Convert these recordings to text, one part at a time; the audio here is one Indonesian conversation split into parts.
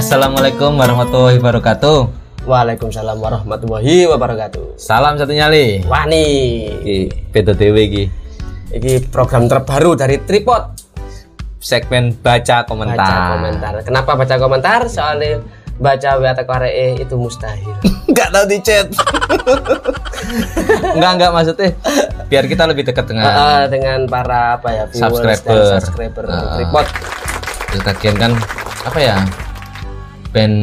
Assalamualaikum warahmatullahi wabarakatuh. Waalaikumsalam warahmatullahi wabarakatuh. Salam satu nyali. Wani, Di PTTW iki. ini program terbaru dari Tripod. Segmen baca komentar. Baca komentar. Kenapa baca komentar? Soalnya baca WA areke itu mustahil. Enggak tahu di chat. enggak enggak maksudnya biar kita lebih dekat dengan Eh, dengan para apa ya Subscriber. dan subscriber Ah. Tripod. terus kan apa ya band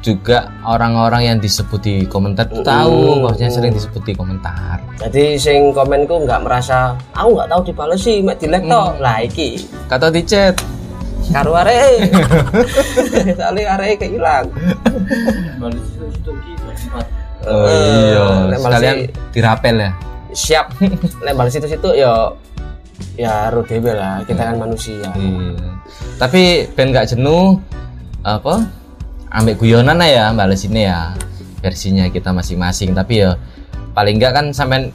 juga orang-orang yang disebut di komentar tuh tahu maksudnya sering disebut di komentar Jadi sing komenku nggak merasa aku nggak tahu dibales sih, mek dilek tok. Lah iki kata di chat karo arek. Soalnya arek kehilang. oh Eh, iya sekalian sih- dirapel ya Siap. Lek bales itu situ ya ya ro dhewe lah, kita kan manusia. Iya. Tapi ben gak jenuh apa? Ambek guyonan aja ya bales ini ya versinya kita masing-masing. Tapi ya paling enggak kan sampean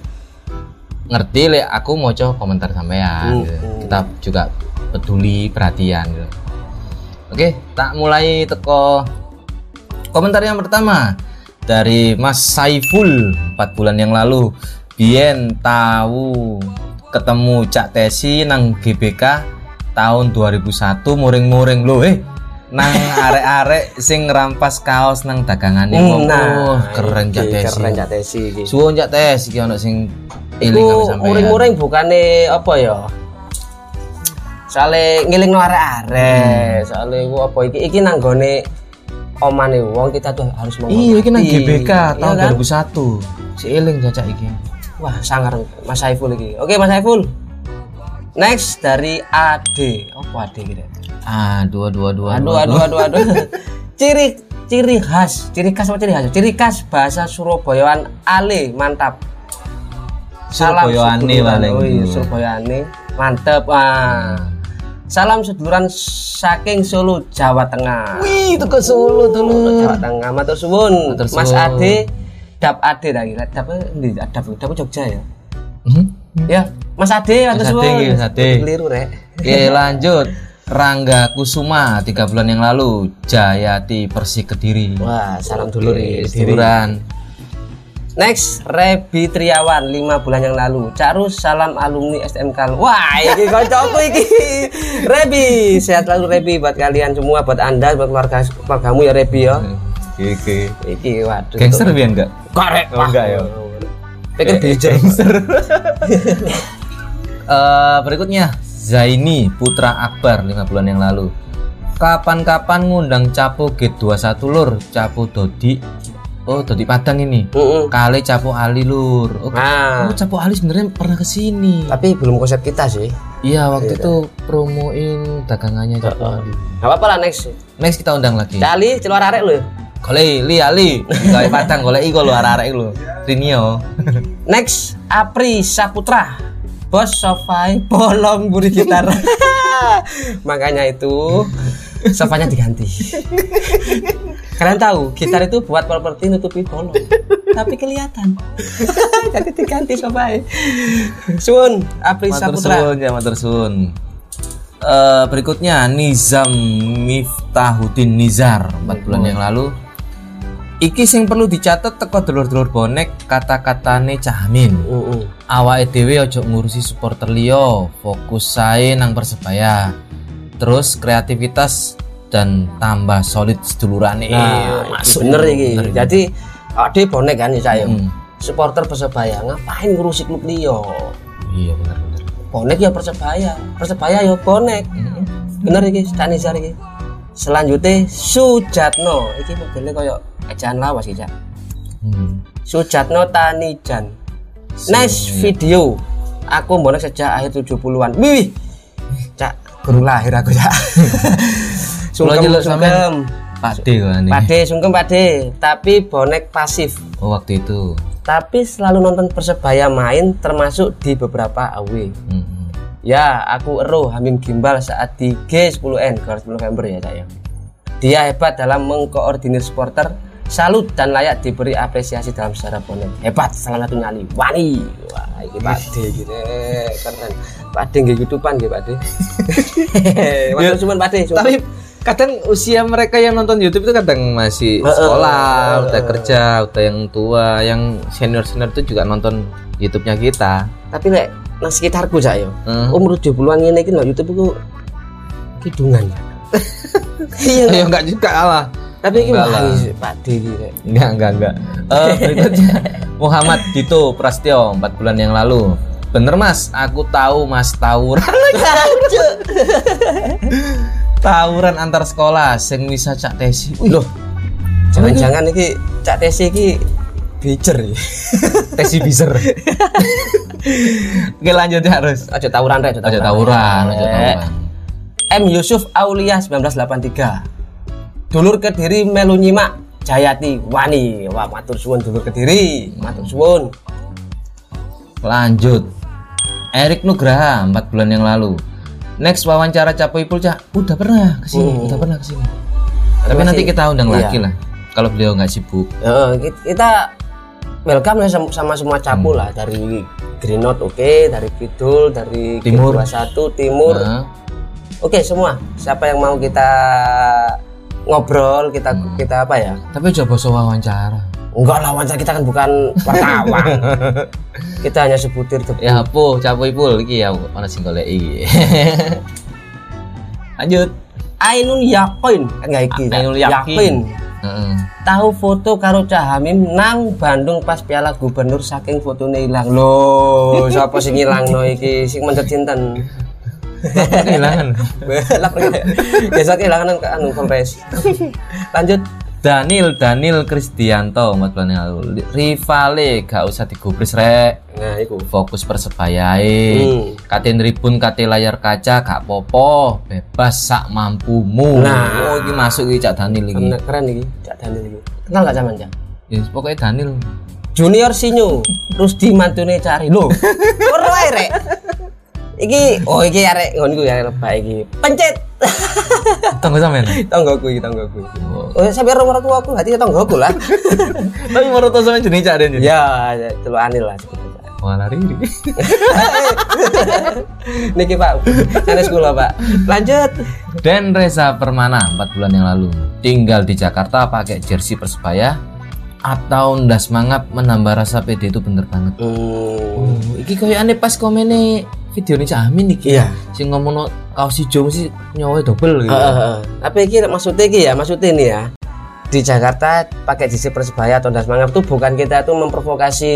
ngerti le aku mau komentar sampean. Gitu. hmm. Kita juga peduli perhatian gitu. Oke, tak mulai teko komentar yang pertama dari Mas Saiful 4 bulan yang lalu. Bien tahu ketemu Cak Tesi nang GBK tahun 2001 muring-muring lo eh nang arek-arek sing rampas kaos nang dagangane Hmm, kok. nah, Oh, keren Cak Tesi. Keren Cak Tesi iki. Suwun Cak Tesi iki ono sing eling Iku karo sampean. muring-muring bukane apa ya? Soale ngilingno arek-arek, soale iku apa iki iki nang gone omane wong kita tuh harus menghormati. Iya, iki nang GBK Iya tahun kan? 2001. Si eling Cak iki. Wah, sangar Mas Saiful iki. Oke, Mas Saiful. Next dari AD. Apa AD gitu? Ah, dua dua dua. Aduh, aduh, aduh, aduh. ciri ciri khas, ciri khas apa ciri khas? Ciri khas bahasa Surabayaan Ale, mantap. Surabayane paling Oh iya. Surabayane. Mantep. Ah. Salam seduluran saking Solo, Jawa Tengah. Wih, itu ke Solo dulu. Jawa Tengah, matur suwun. Mas suwun. Ade, Dap Ade lagi. Dap ndi? Dap Dap Jogja ya. Hmm? Ya, Mas Ade, matur Mas Ade, suwun. Mas Ade. Keliru rek. Oke lanjut Rangga Kusuma tiga bulan yang lalu Jayati Persik Kediri Wah, salam dulur Oke, diri. seduluran Next, Rebi Triawan 5 bulan yang lalu. Carus salam alumni SMK. Wah, ini kocokku iki. Rebi, sehat selalu Rebi buat kalian semua, buat Anda, buat keluarga keluargamu ya Rebi ya. Oke Iki waduh. Gangster biar enggak? Korek. Oh, enggak ya? Pikir DJ. Eh, berikutnya Zaini Putra Akbar lima bulan yang lalu Kapan-kapan ngundang Capo G21 lur Capo Dodi Oh Dodi Padang ini Heeh. Kali Capo Ali lur Oh, Nah, oh, Capo Ali sebenarnya pernah ke sini tapi belum konsep kita sih. Iya waktu itu promoin dagangannya Capo Ali Gak apa-apa lah next. Next kita undang lagi. Cali, celuar arek lu. Golek li ali, gawe padang golek iko lho arek-arek lho. Rinio. Next, Apri Saputra. Bos sofai bolong buri gitar. Makanya itu sofanya diganti. Kalian tahu, gitar itu buat properti nutupi bolong. Tapi kelihatan. Jadi diganti sofai. Sun, Apri Matur Saputra. suwun ya matur suwun. Eh, berikutnya Nizam Miftahuddin Nizar 4 bulan yang lalu. Iki sing perlu dicatat teko dulur-dulur bonek kata-katane Cahmin. Heeh. Awake dhewe aja ngurusi supporter liya, fokus sae nang Persebaya. Terus kreativitas dan tambah solid sedulurane. Nah, Masuk bener iki. bener. Jadi ade bonek kan ya saya. Hmm. Supporter Persebaya ngapain ngurusi klub liya? Iya bener bener. Bonek ya Persebaya. Persebaya ya bonek. Mm. bener iki Stanizar iki selanjutnya Sujatno iki modelnya kaya ejaan lawas Cak. Hmm. Sujatno Tanijan. Nice video. Aku bonek sejak akhir 70-an wih! Cak baru lahir aku Cak. Sungkem sungkem. Pade kan pade sungkem pade. Tapi bonek pasif. Oh waktu itu. tapi selalu nonton persebaya main termasuk di beberapa away Hmm. Ya, aku ero Hamim Gimbal saat di G10N 10 November ya, Cak ya. Dia hebat dalam mengkoordinir supporter, salut dan layak diberi apresiasi dalam sejarah bonek. Hebat, salah satu nyali. Wani. Wah, ini Pade gitu. Keren. Pade nggih YouTubean nggih, Pade. Matur suwun Pade. sumpah. Tapi kadang usia mereka yang nonton YouTube itu kadang masih sekolah, udah kerja, udah yang tua, yang senior senior itu juga nonton YouTube-nya kita. Tapi lek nang sekitarku yo. Hmm. Umur 70-an ngene iki nang YouTube iku kidungan. Iya. Ya enggak juga lah. Tapi wah Pak D. Enggak, enggak, enggak. Eh, berikutnya Muhammad Dito Prastio 4 bulan yang lalu. Bener Mas, aku tahu Mas tawuran tawuran antar sekolah sing bisa cak tesi. Wih, Loh. Jangan-jangan iki Cak TC iki bijer ya. tesi biser. Oke lanjut ya harus. Aja tawuran rek, Aja tawuran, aja Rek. tawuran. M Yusuf Aulia 1983. Dulur Kediri melu nyimak Jayati Wani. Wah, matur suwun dulur Kediri. Matur suwun. Lanjut. Erik Nugraha 4 bulan yang lalu. Next wawancara Capo Ipul Cak. Udah pernah ke sini, Hmm. udah pernah ke sini. Tapi Masih- nanti kita undang iya. lagi lah. Kalau beliau nggak sibuk. Kit- kita welcome ya sama, sama semua capu lah dari Green Note oke, dari Kidul, dari Timur. 21 Timur. Nah, Oke, semua. Siapa yang mau kita ngobrol, kita Hmm. kita apa ya? tapi coba so wawancara. Enggak lah, wawancara kita kan bukan wartawan. kita hanya sebutir debu. Ya apa Capo Ipul iki ya ana sing goleki. Lanjut. Ainun Yakin, enggak iki. Ainul Yakin. Tahu foto karo Cahamim nang Bandung pas Piala Gubernur saking fotone ilang. Loh, siapa sing ilangno iki? Sing sinten? Kehilangan. Biasa kehilangan ke anu kompres. Lanjut. Daniel Daniel Kristianto 4 bulan yang lalu. Rivale gak usah digubris rek. Nah, iku. Fokus persebayae. Hmm. Kate tribun kate layar kaca gak popo, bebas sak mampumu. Nah. oh iki masuk iki Cak Daniel iki. Keren, iki, Cak Daniel iki. Kenal gak zaman, Cak? Ya pokoknya Daniel. Junior Sinyo, Rusdi mantune cari. Loh, ora rek. Iki, oh iki arek ngono iku ya lebah iki. Pencet. Tunggu sampean. tanggoku iki tanggoku. Oh. Oh, sampe orang tua aku hati tanggoku lah. Tapi menurut sampean jenis Cak Den. ya, telu anil lah aja. Malah riri. Niki Pak, sanes kula Pak. Lanjut. Dan Reza Permana 4 bulan yang lalu tinggal di Jakarta pakai jersey Persebaya atau ndas mangap menambah rasa pede itu bener banget. Hmm. Oh, iki koyo aneh pas komennya video ini Amin iki. Iya. Sing ngomong kaos hijau mesti nyawa double gitu. Heeh, heeh. Tapi iki maksudnya iki ya, maksudnya ini ya. Di Jakarta pakai jersey Persebaya atau das mangap tuh bukan kita tuh memprovokasi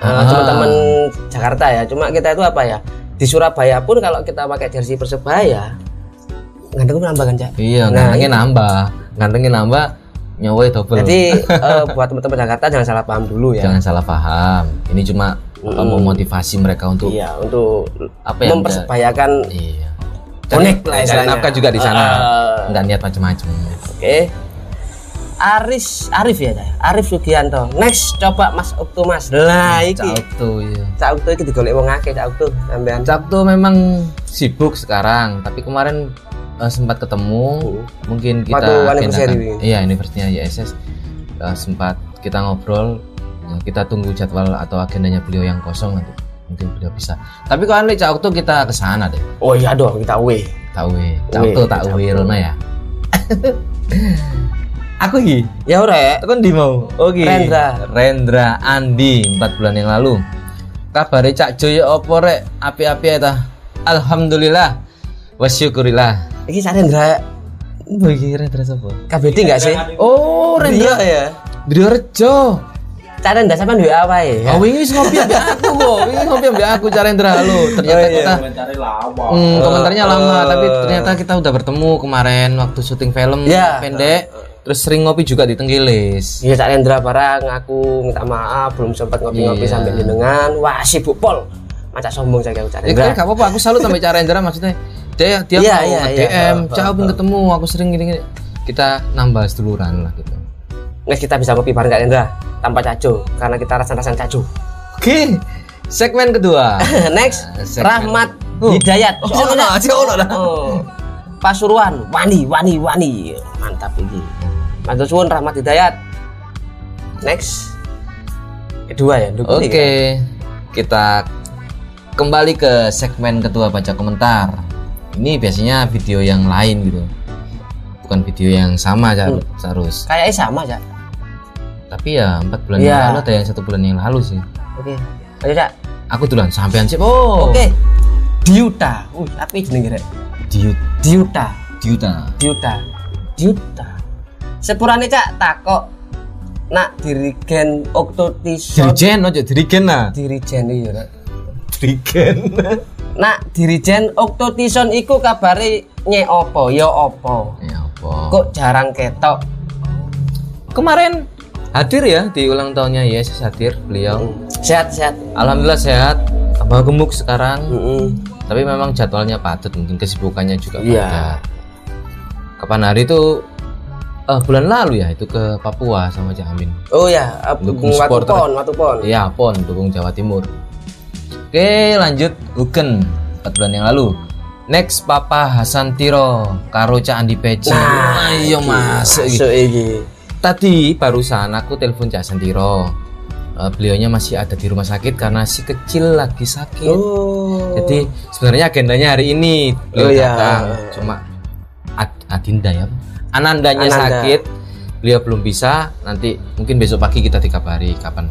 uh, Ah. teman-teman Jakarta ya. Cuma kita itu apa ya? Di Surabaya pun kalau kita pakai jersey Persebaya nganteng nambah kan, Cak? Iya, Nah, gantengnya nambah. Gantengnya nambah nyawa double. Jadi eh, buat teman-teman Jakarta jangan salah paham dulu ya. Jangan salah paham. Ini cuma apa, mau motivasi mereka untuk Iya, untuk apa yang mempersebayakan Iya. Bonek lah istilahnya. nafkah juga di sana. Nggak niat macam-macam. Oke. Aris Arif ya? Arif Sugianto. Next coba Mas Okto Mas. Lah iki. Cak tuh iya. Cak Okto iki digolek wong akeh Cak Okto sampean. Cak tuh memang sibuk sekarang, tapi kemarin eh, sempat ketemu. Mungkin kita Waktu. Iya, anniversary ISS Eh, sempat kita ngobrol. Ya, kita tunggu jadwal atau agendanya beliau yang kosong nanti. Mungkin beliau bisa. Tapi kalau aneh Cak tuh kita ke sana deh. Oh iya dong, kita we. Tak we. Cak Weh, tuh tak we. Rona ya. Aku iki. Ya ora ya. Aku di mau. Oke. Rendra. Rendra Andi 4 bulan yang lalu. Kabare Cak Joyo opo rek? Api-api ya ta? Alhamdulillah. Wasyukurillah. Iki Cak Rendra Oh iki Rendra sapa? KBD enggak sih? Oh, Rendra. ya. Rejo. Cak Rendra sampean duwe apa ya? Oh, wingi wis ngopi ambek aku kok. Wingi ngopi ambek aku Cak Rendra halo. Ternyata Oh, iya. kita Komentari lama. Hmm, komentarnya lama, tapi ternyata kita udah bertemu kemarin waktu syuting film Iya. pendek. Terus sering ngopi juga di Tenggilis. Iya Cak Rendra barang aku minta maaf belum sempat ngopi-ngopi Iya. sampai jenengan. Wah, sibuk pol. Macak sombong saya Cak Ya Rendra. kan gak apa-apa, aku salut sama cara Endra maksudnya dia dia Iya, mau iya, iya. DM, Oh, "Cak, oh, pengen ketemu, aku sering gini, gini." Kita nambah seduluran lah gitu. Next kita bisa ngopi bareng Cak Rendra tanpa caco karena kita rasan-rasan caco. Oke. Segmen kedua. Next, segmen. Rahmat Oh. Hidayat. Oh, si ono dah. Oh. Pasuruan, wani, wani, wani. Mantap ini. Matur suwun Rahmat Hidayat. Next. Kedua ya, Oke. nih, Kita kembali ke segmen kedua baca komentar. ini biasanya video yang lain gitu bukan video yang sama Cak Cak Rus Kayaknya sama, Cak. tapi ya empat bulan Iya. yang lalu ada yang satu bulan yang lalu sih Oke. Ayo, Cak. aku duluan sampean sih oh Oke. Diuta. Wih, api jenenge rek. Diut Diuta. Diuta Diuta. Diuta. Sepurane Cak takok nak dirigen Oktotison dirigen aja dirigen lah dirigen iya. Dirigen Nak dirijen Oktotison iku kabare nye opo ya opo. ya apa Kok jarang ketok. kemarin hadir ya di ulang tahunnya Yesus hadir beliau Sehat sehat. alhamdulillah sehat tambah gemuk sekarang Heeh. tapi memang jadwalnya padat mungkin kesibukannya juga Iya. padat kapan hari itu eh, bulan lalu ya itu ke Papua sama Cak Amin Oh ya, Dukung Watu. Pon, Watu Pon. iya pon dukung Jawa Timur oke lanjut Huken 4 bulan yang lalu next Papa Hasan Tiro karo Cak Andi Peci Nah, ayo masuk. Masuk iki. tadi barusan aku telepon Cak Santiro Eh, beliaunya masih ada di rumah sakit karena si kecil lagi sakit Oh. Jadi sebenarnya agendanya hari ini Oh, beliau iya. datang, cuma Ad- Adinda ya, Anandanya Ananda. sakit, beliau belum bisa. Nanti mungkin besok pagi kita dikabari kapan.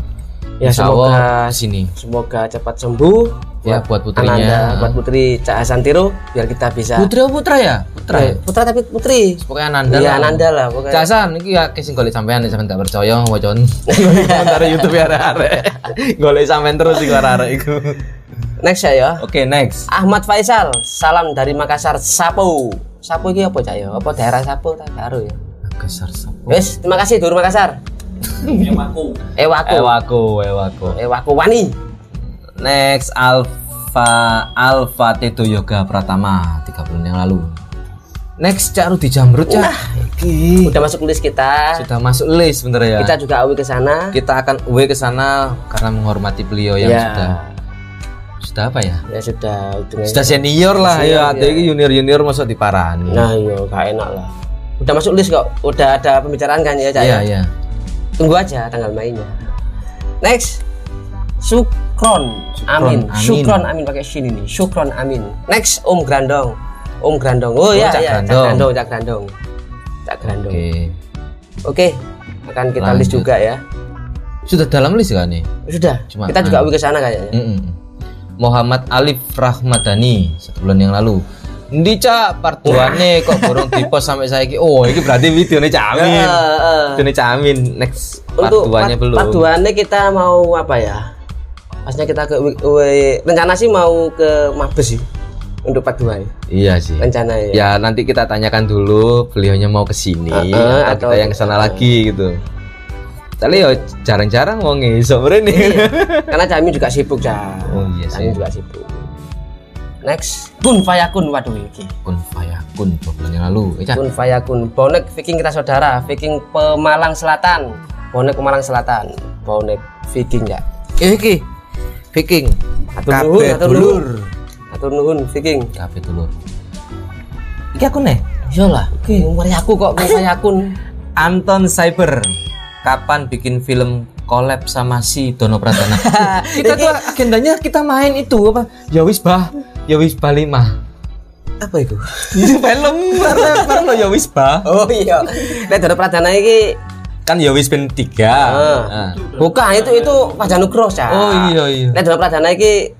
Ya, Insya semoga- Allah sini. semoga cepat sembuh Ya, buat putrinya. Ananda, buat putri Cak Asantiro biar kita bisa Putra putra ya, putra. Eh, putra tapi putri Pokoknya Ananda. iya lah. Ananda lah pokoknya Casan, ini ya kesing golek sampean sampean gak percaya wacon. Komentar YouTube ya arek. Golek sampean terus iku arek iku. next ya ya Oke, next. Ahmad Faisal salam dari Makassar Sapo Sapo ini apa cak ya apa daerah Sapo tak karo ya Makassar Sapo. wes terima kasih Dur Makassar Ewaku Ewaku Ewaku, ewaku. Ewaku Wani Next Alfa Alfa Tedo Yoga Pratama 3 bulan yang lalu. Next Cak Rudi Jamrut Cak. Iki udah masuk list kita sudah masuk list sebentar ya. kita juga awi ke sana Kita akan W ke sana karena menghormati beliau yang ya sudah sudah apa ya? ya sudah Sudah senior lah Senior, ya. ya. Ada ini junior-junior masuk diparani. nah iya gak enak lah udah masuk list kok udah ada pembicaraan kan ya cak Iya, ya? Tunggu aja tanggal mainnya. Next. Sukron. Amin. Amin. Sukron Amin pakai shin ini. Sukron Amin. Next Om Grandong. Om Grandong. Oh, ya Cak ya Cak Grandong. Cak Grandong. Cak Grandong. Oke. oke akan kita list Lanjut. juga ya. Sudah dalam list kan nih? sudah. Cuma- kita juga ke sana kayaknya. Mm-mm. Muhammad Alif Rahmadani satu bulan yang lalu. Ndi cak part 2 kok burung dipost sampai saya Oh, ini berarti videonya Cak Amin. Eh, eh. Videonya Cak Amin next part untuk 2 nya part- belum. part 2 kita mau apa ya pasnya kita ke rencana sih mau ke Mabes sih untuk part 2 ya. Iya sih. rencana ya Ya nanti kita tanyakan dulu beliaunya mau ke sini Eh, eh, atau, atau- kita yang ke sana lagi gitu. Tapi ya jarang-jarang wong iso mrene. karena kami juga sibuk ya Oh iya sih. juga sibuk next Kun Fayakun waduh iki Kun Fayakun bulan yang lalu. Eh, Cak. Kun Fayakun bonek Viking kita saudara Viking Pemalang Selatan bonek Pemalang Selatan bonek Viking ya Eh, iki. Viking. Atur nuhun, atur dulur. nuhun. atur nuhun Viking Kabeh dulur. Iki aku nih. iyalah oke mari aku kok Kun Fayakun Anton Cyber kapan bikin film collab sama si Dono Pradana kita tuh agendanya kita main itu apa ya wis bah ya wis bah lima apa itu? Itu film. Rapper lo ya wis bah. Oh iya. Nek Dono Pradana iki kan ya wis ben tiga. Ah. Ah. bukan itu itu Pak Janugro ya oh iya iya. Nek Dono Pradana iki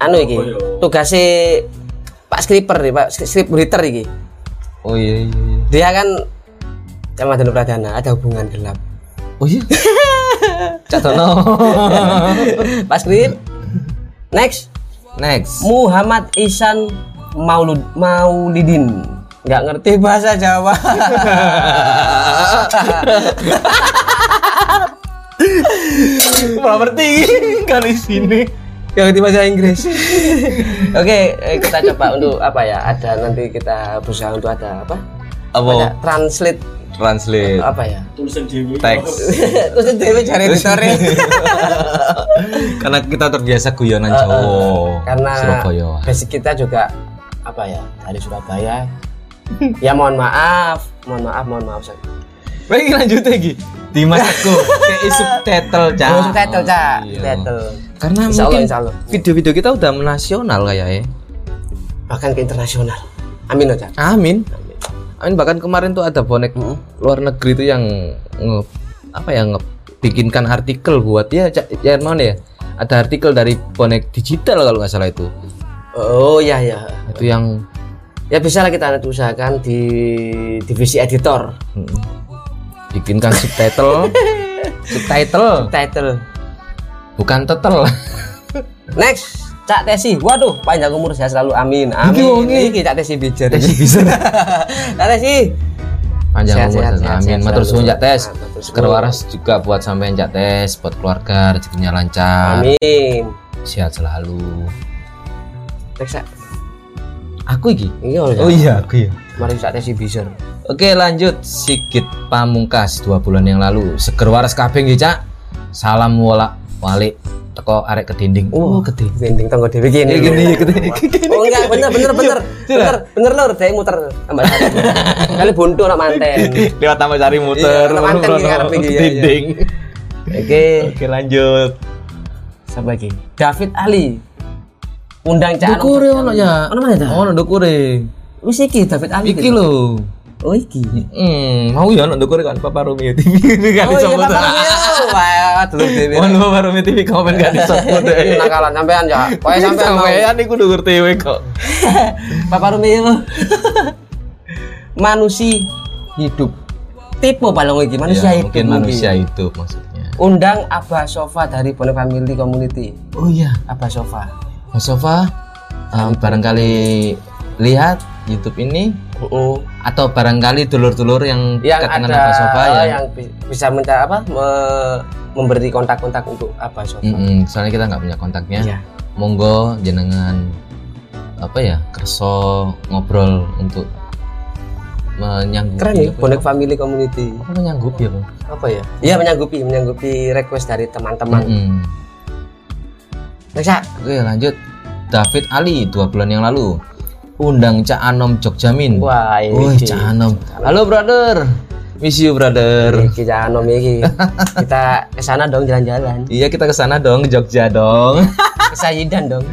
anu iki tugasnya Pak Skriper nih Pak Skrip writer iki. Oh iya iya iya. dia kan sama Dono Pradana ada hubungan gelap. Oh iya? Cak Dono. Pak Skrip next next. Muhammad Ihsan Maulud Maulidin. Nggak ngerti bahasa Jawa. Malah ngerti kali sini. Nggak ngerti bahasa Inggris. Oke eh, kita coba untuk apa ya? Ada nanti kita berusaha untuk ada apa? Ada apa translate translate. Apa ya? Teks. Terus dewe cari editornya. Karena kita terbiasa guyonan Jawa karena Surabaya. basic kita juga apa ya dari Surabaya. Ya mohon maaf. Mohon maaf mohon maaf Sir. Baik lanjut lagi. Di aku kayak subtitle cak. Oh, subtitle cak. Iya. subtitle. Karena Insya Allah, mungkin video-video kita udah menasional kayak ya. bahkan ke internasional. Amin loh Cak Amin. Amin bahkan kemarin tuh ada bonek luar negeri tuh yang nge, apa ya nge, bikinkan artikel buat ya Cak, ya mana ya? Ada artikel dari bonek digital kalau nggak salah itu. oh iya iya. Itu yang ya bisa lah kita nanti usahakan di divisi editor. Mm, bikinkan subtitle. Subtitle. Title bukan tetel. next Cak Tesi, waduh panjang umur saya selalu amin, amin. iki. Iki Cak Tesi bijar. Tesi bisa. Cak Tesi, Panjang Sehat, umur sehat, sehat, Amin. Matur suwun Cak Tes. Ah, matur suwun. Seger waras juga buat sampean Cak Tes, buat keluarga rezekinya lancar, amin. sehat selalu. Cak. Aku iki. Iya, Oh iya, aku ya. Mari Cak Tesi bijar. Oke lanjut Sigit Pamungkas dua bulan yang lalu seger waras kabeh nggih Cak salam wala walik teko arek ke dinding Oh, gede. Dinding tangga dewe gini. ya gini ya gini Oh enggak, bener bener bener. Bener, bener lur, dia muter tambah. Kali buntu nak manten. lewat tambah cari Iya, muter manten merono iki ngarep iki, ke iya, iya. dinding Oke, oke lanjut siapa lagi? David Ali. Undang Cak dukure ono ya Ono mana, Cak? ono dukure Wis iki David Ali. iki lho Oh iki. hmm mau ya ono dukure kan Papa Rumi TV ini kan Oh iya disebut Pak Romeo. Wah, dulu dewe. Mohon Papa Rumi TV komen gak disebut nakalan sampean ya. Pokoke sampean mau. sampean iku dukur TV kok Bapak Romeo. Manusia hidup. Tipe balong iki manusia Ya, hidup. mungkin manusia hidup maksudnya Undang Abah Sofa dari Bonek Family Community. oh iya Abah Sofa. Mas Sofa um, barangkali lihat YouTube ini Heeh. atau barangkali dulur-dulur yang yang dekat dengan ada Abah Sofa ya. yang bi- bisa minta apa me- memberi kontak-kontak untuk Abah Sofa. Mm-mm, soalnya kita nggak punya kontaknya. Iya. Monggo jenengan apa ya kerso ngobrol untuk menyanggupi Keren ya, apa Bonek Family Community. apa menyanggupi apa? Apa ya? Iya menyanggupi, menyanggupi request dari teman-teman. Next, Cak. Oke lanjut David Ali dua bulan yang lalu undang Cak Anom Jogjamin. Wah, ini. Cak Anom. Halo brother. Miss you brother. Iki Cak Anom iki. Kita ke sana dong jalan-jalan. Iya kita ke sana dong ke Jogja dong. Ke Sayidan dong.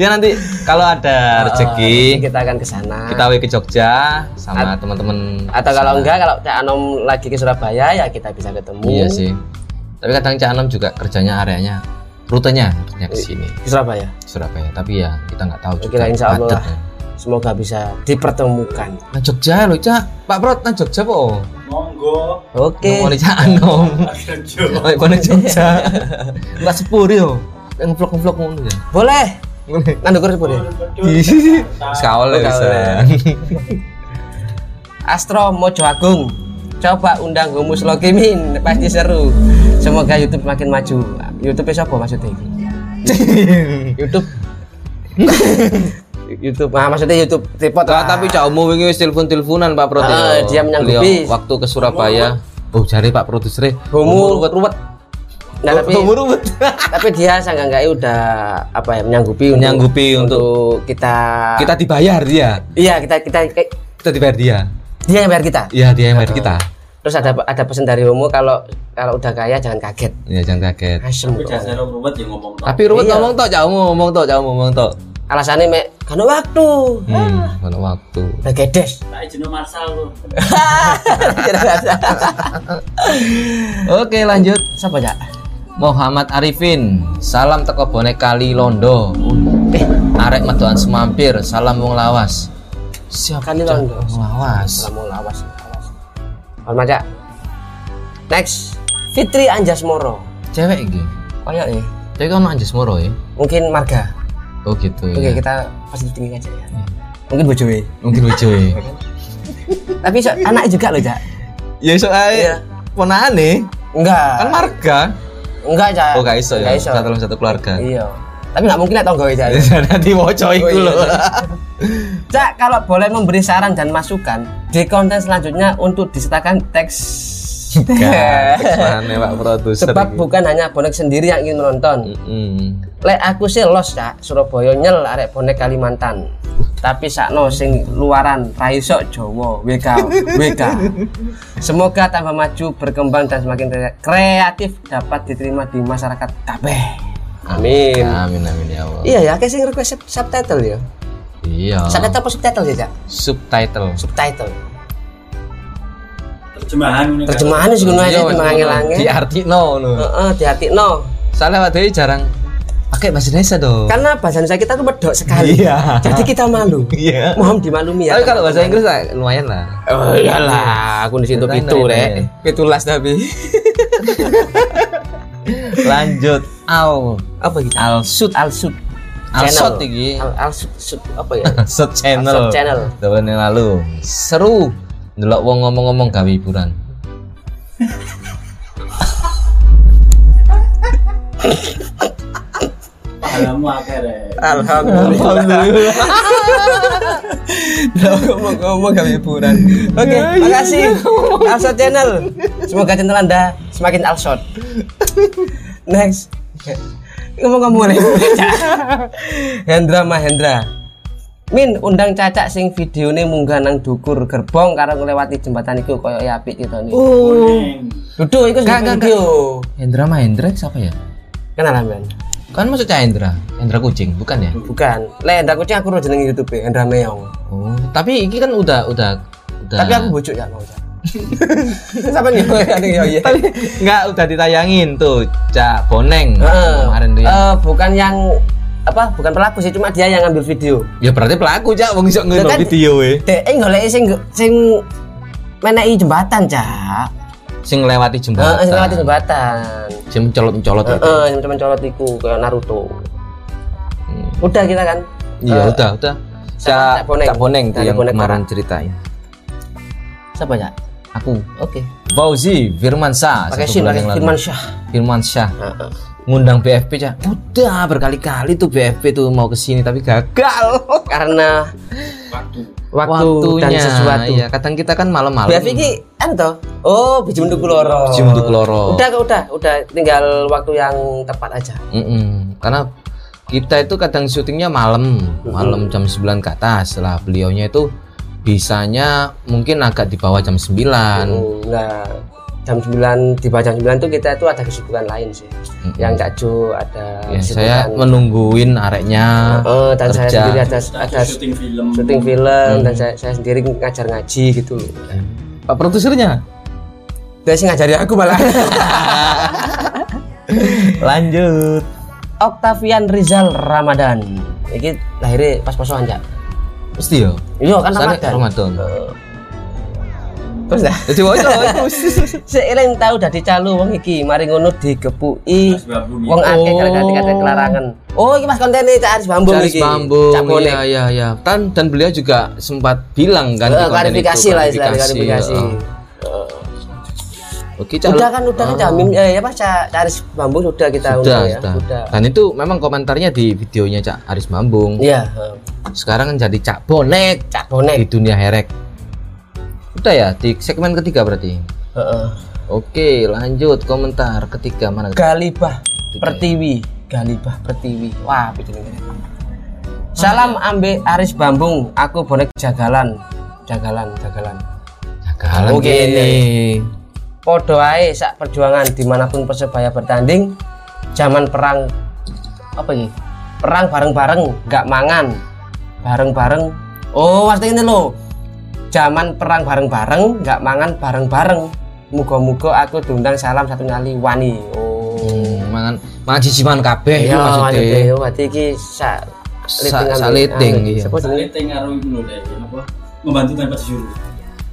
ya nanti kalau ada rezeki kita akan ke sana. kita ke Jogja sama teman-teman. Atau kalau enggak kalau Cak Anom lagi ke Surabaya ya kita bisa ketemu. Iya sih. Tapi kadang Cak Anom juga kerjanya areanya rutenya rutenya ke sini Ke Surabaya. Surabaya. Tapi ya kita nggak tahu juga. Kira insya Allah. padat ya. Semoga bisa dipertemukan. Nah Jogja loh Cak. Pak Prot nah Jogja po. Monggo. Oke. Mau Cak Anom. Kerja. Oh, mana Jogja. Enggak sepuri yo. Yang vlog-vlog ngono ya. Boleh. Nang ndukur sepur ya. Sekawal ya bisa. Astro Mojo Agung. Coba undang Humus Lokimin, pasti seru. Semoga YouTube makin maju. YouTube siapa maksudnya ini? YouTube YouTube, ah maksudnya YouTube tripod Nah, lah. tapi Cak Umu wingi wis telepon-teleponan Pak Prot. Ah, ya. dia menyanggupi. Waktu ke Surabaya. Oh, cari Pak produser. Homo. ruwet-ruwet. Nah, tapi ruwet. tapi dia sangga udah apa ya menyanggupi untuk- Menyanggupi untuk kita Kita dibayar dia. iya kita kita Kita dibayar dia. dia yang bayar kita. Iya, dia yang bayar kita. Terus ada ada pesan dari Homo kalau kalau udah kaya jangan kaget. Ya jangan kaget. Asem. Tapi jasa ruwet ya ngomong tok. Tapi ruwet Iya. ngomong tok, Umu ngomong tok, Umu ngomong tok. Alasannya mek karena waktu. Hmm, mana waktu. Udah gedes. Tak izin Marsal tuh. Oke, lanjut. Siapa ya? Muhammad Arifin, salam teko bonek kali Londo. Eh, arek medokan semampir, salam wong lawas. Siapa Kali Londo. Wong lawas. Kamu lawas. lawas. Cak. Next, Fitri Anjasmoro. Cewek iki. Kayak eh Cewek kan anjas moro ya. mungkin marga. Oh gitu Oke, ya. kita pasti tinggi aja ya. Mungkin bojowe. Mungkin ya. Tapi so, anak juga loh, Cak. Ya iso Iya. ae. Ponakane Enggak. kan marga. Enggak, Cak. Oh gak iso ya. Iso. Satu keluarga. Iya. Tapi nggak mungkin atau enggak, Cak. Nanti woco Oh, iya. lho. Cak, kalau boleh memberi saran dan masukan di konten selanjutnya untuk disertakan teks Gak, mana Pak produser. Sebab bukan hanya bonek sendiri yang ingin menonton. Mm-mm. Lek aku sih los cak Surabaya nyel arek bonek Kalimantan. Tapi sakno sing luaran raiso Jawa WK WK. Semoga tambah maju, berkembang dan semakin kre- kreatif dapat diterima di masyarakat kabeh. Amin. Amin amin ya Allah. Iya ya, kayak sing request sub- subtitle ya. Iya. Subtitle apa subtitle sih, Cak? Subtitle. Subtitle. Terjemahan ini. Terjemahannya sih ngono aja Iya, wes, temangane-lange. Di arti no, no. Heeh, diartikno. Soalnya waktu itu jarang pakai bahasa Indonesia dong. Karena bahasa Indonesia kita tuh medok sekali. Iya. Jadi kita malu. Iya. Mohon dimaklumi ya. Tapi kalau bahasa Inggris lah, lumayan lah. Oh iyalah, aku di situ pitu rek. Pitulas tapi. Lanjut. Al. Apa gitu? Al Sud. Al Sud. Al. Sud iki. Al, Al Sud, Sud apa ya? Sud channel. Sud channel. Tahun yang lalu. Seru. Ndelok wong ngomong-ngomong gawe hiburan. Alhamdulillah. Udah ngomong-ngomong gak hiburan. Oke, Iya, makasih Alshot Channel. Semoga channel Anda semakin Alshot. Next. Ngomong-ngomong nih. Hendra Mahendra. Min undang cacak sing videone munggah nang dukur gerbong karo nglewati jembatan iku koyo ya apik gitu nih. Kuning. Duduk iku Gak, sing gak, video. Hendra Mahendra siapa ya? Kenalan men. Kan maksudnya Hendra, Hendra kucing, bukan ya? Bukan. Le Hendra kucing aku udah jeneng YouTube Hendra Meong. Oh, tapi ini kan udah udah udah. Tapi aku bujuk ya mau. Siapa nih? Ya tapi nggak udah ditayangin tuh Cak Boneng Heeh. kemarin tuh ya. Eh, bukan yang apa? Bukan pelaku sih, cuma dia yang ngambil video. ya berarti pelaku Cak wong iso ngono kan- video we. Dek eh golek sing sing menehi jembatan, Cak. Sing Heeh, jembatan. sing lewati jembatan. Sing mencolot-mencolot itu. Heeh, yang cuma colot iku kayak Naruto. Hmm. Udah kita kan. Iya, Eh, udah, udah. Cak Cak Boneng. Cak Boneng Cak yang Boneng kemarin ceritain. Siapa ya? Aku Oke. Fauzi Firmansyah Pakai Shin, pakai. Firman Syah. Firmansyah Heeh. Ngundang BFP Cak. Udah berkali-kali tuh BFP tuh mau ke sini tapi gagal. Karena Waktu. waktu dan sesuatu. Iya, kadang kita kan malam-malam. Biar iki ento. Oh, biji menduk loro. Biji menduk loro. Udah, udah, udah tinggal waktu yang tepat aja. Mm-mm. Karena kita itu kadang syutingnya malam, malam jam 9 ke atas. Lah beliaunya itu bisanya mungkin agak di bawah jam 9. Hmm, Nah, jam 9 di bawah jam 9 tuh kita itu ada kesibukan lain sih. Mm-mm. Yang Cak Jo ada Ya, saya menungguin areknya. Eh, dan saya kerja. sendiri ada ada syuting film. syuting film dan saya, saya sendiri ngajar ngaji gitu loh. Pak produsernya Dia sih ngajari aku malah. lanjut. Octavian Rizal Ramadan. Ini lahirnya pas posoan Cak. Mesti yo. Iya kan Ramadan. Ramadan. Eh. Terus dah. Jadi wae Seiring tahu dadi calu wong iki, mari ngono digepuki wong akeh Oh. gara-gara kelarangan. Oh, iki Mas kontene Cak Aris Bambung Caris iki. Bambung. Cak Bonek. Iya iya iya. Dan dan beliau juga sempat bilang kan Eh, di konten klarifikasi itu, lah istilahnya klarifikasi. Heeh. Oke, Cak. Udah kan udah kan Cak Mim eh apa Cak Cak Aris Bambung sudah kita sudah, ya. sudah. Sudah. Dan itu memang komentarnya di videonya Cak Aris Mambung. Iya, heeh. Sekarang kan jadi Cak Bonek Cak di Bonek. dunia herek. Udah ya di segmen ketiga berarti. Heeh. Oke, lanjut komentar ketiga mana? Galibah Pertiwi, Galibah Pertiwi. Wah, jenenge? Salam ambe Aris Bambung, aku bonek jagalan. Jagalan, jagalan. Jagalan Oke, gini. Podo ae sak perjuangan di mana pun persebaya bertanding zaman perang apa ini perang bareng-bareng nggak mangan bareng-bareng oh pasti ini loh zaman perang bareng-bareng nggak mangan bareng-bareng muga-muga aku diundang salam satu nyali wani oh Hmm, mangan mangan ciciman kabeh iya itu maksudnya. maksudnya oh, berarti iki Sa- saliting, iya. jenenge? Saya ngaruh itu loh deh. Apa? Membantu tanpa disuruh.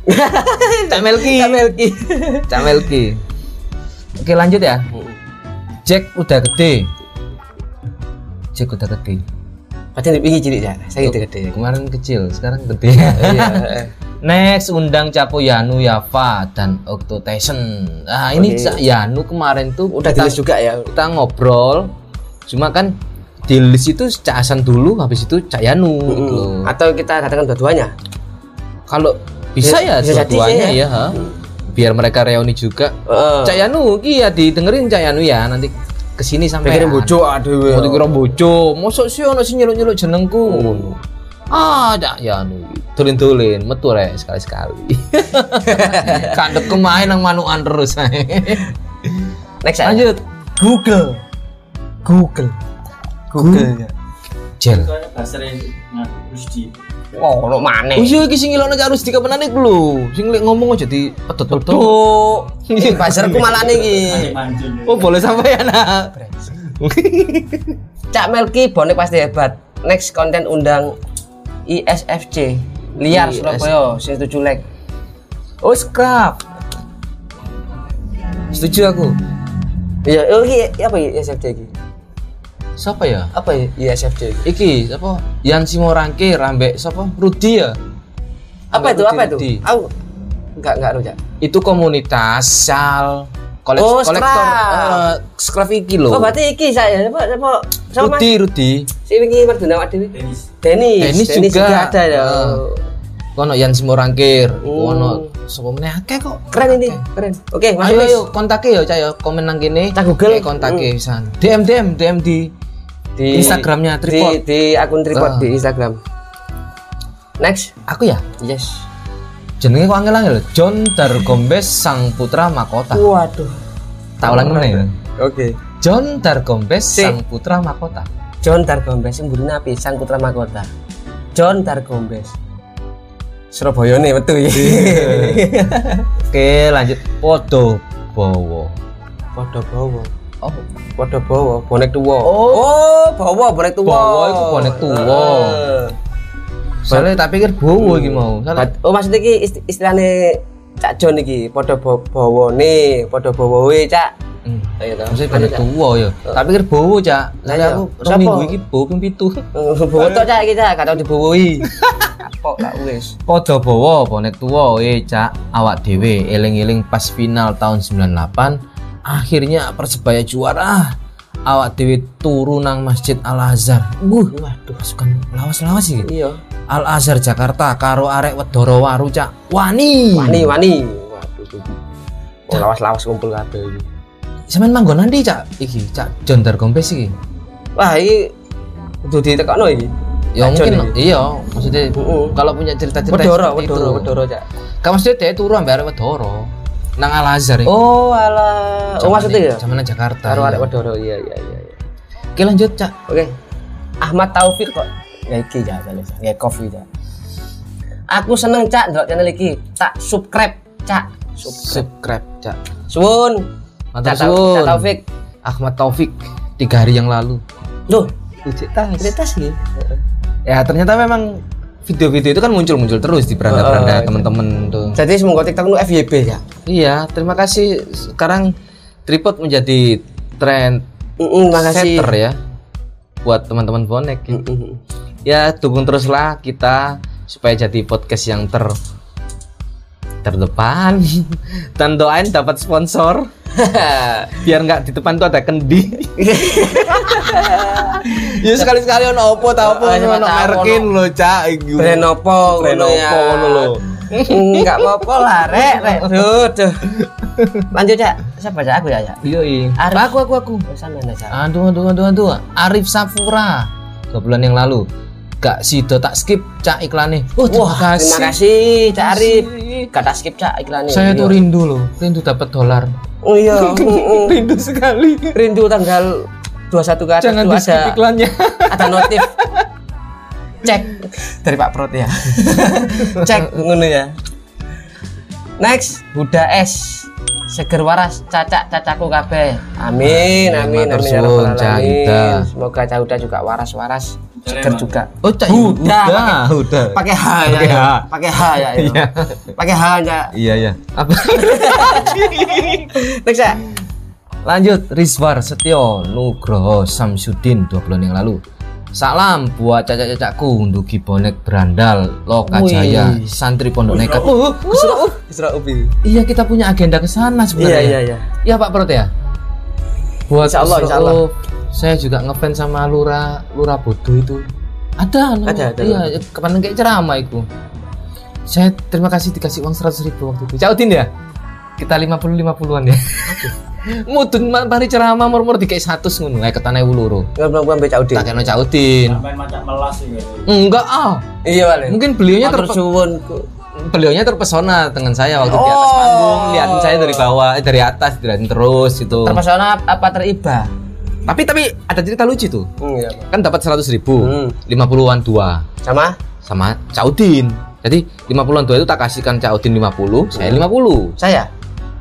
Cak Melki. Kak Melki Cak Melki. Oke, lanjut ya. Jack udah gede. Jack udah gede. Pasti ini cilik ya saya gede-gede Kemarin kecil, sekarang gede. iya Next undang Capo Yanu Yava dan Okto Tyson. Nah ini Oke. Cak Yanu kemarin tuh udah kita, juga ya kita ngobrol. Cuma kan di list itu Cak Hasan dulu, habis itu Cak Yanu. gitu loh. Mm. atau kita datangkan dua-duanya Kalau bisa ya jadi dua-duanya ya, ha? biar mereka reuni juga. Heeh. Cak Yanu, iya didengerin Cak Yanu ya nanti ke sini sampai Pikirin bojo aduh. Mau dikira bojo, mosok sih ono sing nyeluk-nyeluk jenengku. ngono. Ah, Cak Yanu. Tulin-tulin, metu rek sekali-sekali. Kandek kemain nang manukan terus. Next ya. Lanjut. Google. Google. Google ya. Rusdi. Oh, lo Oh mana? iya iki sing ngilokno Cak Rusdi kapan lho. Sing lek ngomong aja di pedot-pedot. Tuh, ini pasarku malah nih. Manjun. Oh boleh sampai ya nak. Cak Melki bonek pasti hebat. Next konten undang ISFC liar IS. Surabaya sing setuju like. Oh scrap. Setuju aku. Iya, oh iki apa ya ISFC iki? Siapa ya? Apa ya ISFC iki? Iki siapa? Yan Simorangke ambek siapa? Rudi ya? Apa itu? Rudi, Apa itu? Rudi. Aku enggak enggak Cak. Itu komunitas sal kolek Oh, kolektor scrap. eh, scrap iki lho. Oh, berarti iki saya apa apa sama Mas? Rudi, Rudi. Si iki Mardana awak dhewe. Denis. Denis, Denis juga. ada ya. Ah. Kono Yan Simorangkir, Oh. kono sapa meneh akeh kok. Keren ini, keren. Oke, Mas Ayo Denis. ayo kontake ya Cak ya, komen nang kene. Cak Google. Kayak kontake pisan. DM DM DM di di Instagramnya Tripod. Di, di akun tripod di Instagram. Next. Aku ya. Yes. Jenenge kok angel-angel. John Dargombes Sang Putra Mahkota. Waduh. Tak ulang meneh ya. Oke. John Dargombes Si. Sang Putra Mahkota. John Dargombes sing mburi napi sang putra mahkota. John Dargombes. Surabaya nih betul ya. Oke, lanjut. Podo Bowo. Podo bawa. Oh, Podo bawa bonek tuwa. Oh. oh bawa bonek tuwa. Bawa iku bonek tuwa. Eh. Soalnya tak pikir Bowo iki mau. Bat- Oh maksudnya iki isti- istilahnya Cak John iki podo bawa nih, podo bawa Cak. Hmm. Toh. Maksudnya Ada, bonek Cak? tuwa ya. Tak pikir Bowo, Cak. Lah Soalnya iya. aku Siapa? rong minggu iki Bowo ping pitu. Eh, Bawa tok Cak iki Cak, kata dibawoi. Kapok tak wis. Podo Bowo bonek tuwa eh Cak. Awak dhewe eling-eling pas final tahun 98 akhirnya Persebaya juara. Awak dhewe turu nang Masjid Al Azhar. Wuh, waduh pasukan lawas-lawas iki. Iya. Al Azhar Jakarta karo arek Wedoro Waru Cak. Wani. Wani wani. Waduh. Oh, lawas-lawas kumpul kabeh iki. Sampeyan manggon nanti Cak iki Cak John Dargombes iki. Wah, iki kudu ditekakno iki. Ya mungkin iki. iya maksudnya Heeh. kalau punya cerita-cerita Wedoro, wedoro, wedoro, Cak. Kan maksudnya dia turu ambek arek Wedoro. Nang Al Azhar iki. Oh, alah. Oh, maksudnya ya? Zaman Jakarta. Karo iya. arek wedoro, iya iya iya. iya. Oke lanjut Cak. Oke. Ahmad Taufik kok. Ya iki ya, jale. Ya kopi ya. Aku seneng Cak ndelok channel iki. Tak subscribe, Cak. Subscribe. Subscribe Cak. Suwun. Mantap Tau- suwun. Cak Taufik. Ahmad Taufik tiga hari yang lalu. Loh, tas. cerita sih. Ya ternyata memang video-video itu kan muncul-muncul terus di beranda-beranda iya. teman-teman tuh. Jadi semoga TikTok nu FYP ya. Iya, terima kasih. Sekarang tripod menjadi tren Heeh, makasih. setter ya buat teman-teman bonek. ya. Heeh. Ya dukung teruslah kita supaya jadi podcast yang ter terdepan dan doain dapat sponsor biar nggak di depan tuh ada kendi ya sekali sekali ono opo tau opo ono merkin lo cak iku. Brand opo Brand ngono ya. opo ngono lho. Enggak apa-apa lah, Rek, Rek. Duh, duh. Lanjut, Cak. Siapa Cak? Aku ya, Cak. iya iya aku aku aku Oh, Sampean Cak. aduh aduh aduh aduh Arif Safura dua bulan yang lalu gak sido tak skip cak iklannya oh terima Wah, kasih terima kasih Cak Arif. Kasih. Kata skip Cak iklannya. saya tuh Iya. rindu loh rindu dapat dolar Oh iya, rindu sekali rindu tanggal 21 ke atas jangan skip ada iklannya ada notif. Cek dari Pak Prot ya. Cek ngono ya. Next, Buddha S. Seger waras cacak cacaku kabeh. Amin, amin, amin rabbal Cak alamin. Ida. Semoga Cak Uda juga waras-waras, seger juga. oh cak Udah, udah udah Pakai H ya. Pakai ya. H. Pakai H ya. ya. Iya. Pakai H ya. iya iya apa Next ya. lanjut Rizwar Setio Nugroho Samsudin dua bulan yang lalu Salam buat cacak-cacakku Ndugi bonek berandal Lokajaya Wih. Santri Pondok Nekat Uh, Ubi. Iya kita punya agenda ke sana Iya, sebenarnya iya, iya. Iya Pak Prot ya. Buat Insya Allah, insya Allah. Saya juga ngefans sama Lura Lura Bodo itu. Ada, no. Ada, ada. Iya, kemarin kayak ceramah itu. Saya terima kasih dikasih uang seratus ribu waktu itu. Cautin ya. Kita 50 50-an ya. Mudun ma- mari ceramah murmur dikasih satu ngono kayak ketane wuluru. Enggak belum belum baca Udin. Tak kena cautin. Melas. Enggak ah. Iya, Wale. Mungkin beliaunya Matur terpe- suwun. beliaunya terpesona dengan saya waktu di atas Oh. panggung liatin saya dari bawah eh, dari atas dilihatin terus itu Terpesona apa teriba? Tapi tapi ada cerita lucu tuh. Hmm, iya, Pak. Kan dapat 100 ribu, Hmm. 50-an dua Sama? sama Caudin. Jadi 50-an dua itu tak kasihkan Caudin 50, saya 50. Saya?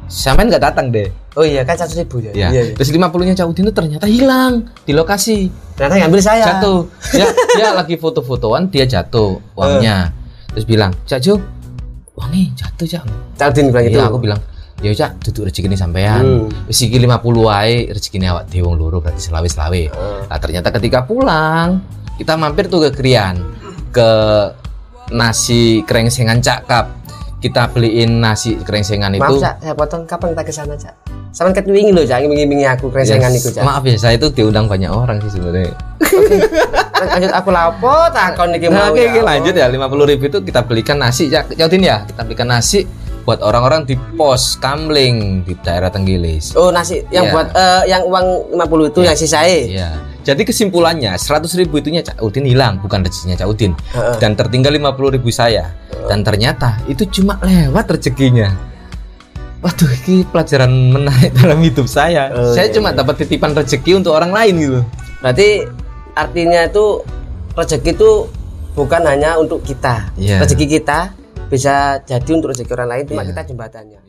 Sampean nggak datang deh. Oh iya kan satu ribu ya. Ya. Iya, iya. Terus 50-nya Caudin itu ternyata hilang di lokasi. Ternyata ngambil saya. Jatuh. Dia, dia lagi foto-fotoan, dia jatuh uangnya. Terus bilang, "Cak Jo, uangnya jatuh, Cak." Caldin bilang gitu. Itu aku bilang, "Ya Cak, duduk rezeki ini sampean. Hmm. Wis iki 50 wae, rezeki awak dhewe wong loro berarti selawe-selawe." Hmm. Nah, ternyata ketika pulang, kita mampir tuh ke Krian, ke nasi krengsengan cakap. Kita beliin nasi krengsengan Maaf, itu. Cak, saya potong kapan kita ke sana, Cak? Sama ket wingi loh, Cak, ngiming-ngimingi aku kresengan Ya, iku, Cak. Maaf ya, saya itu diundang banyak orang sih sebenarnya. Lanjut aku lapo takon iki Nah, mau. oke, ya oke, Allah. lanjut ya. 50 ribu itu kita belikan nasi, ya, Cautin ya. Kita belikan nasi buat orang-orang di pos Kamling di daerah Tenggilis. Oh, nasi yang Iya. buat eh, yang uang 50 itu yang sisae. Iya. Jadi kesimpulannya 100 ribu itunya Cak Udin hilang, bukan rezekinya Cak Udin. Heeh. Dan tertinggal 50 ribu saya. Dan ternyata itu cuma lewat rezekinya. Waduh, ini pelajaran menarik dalam hidup saya. Oh, saya iya, cuma dapat titipan rezeki untuk orang lain gitu. Berarti artinya itu rezeki itu bukan hanya untuk kita. Iya. Rezeki kita bisa jadi untuk rezeki orang lain, cuma Iya. kita jembatannya.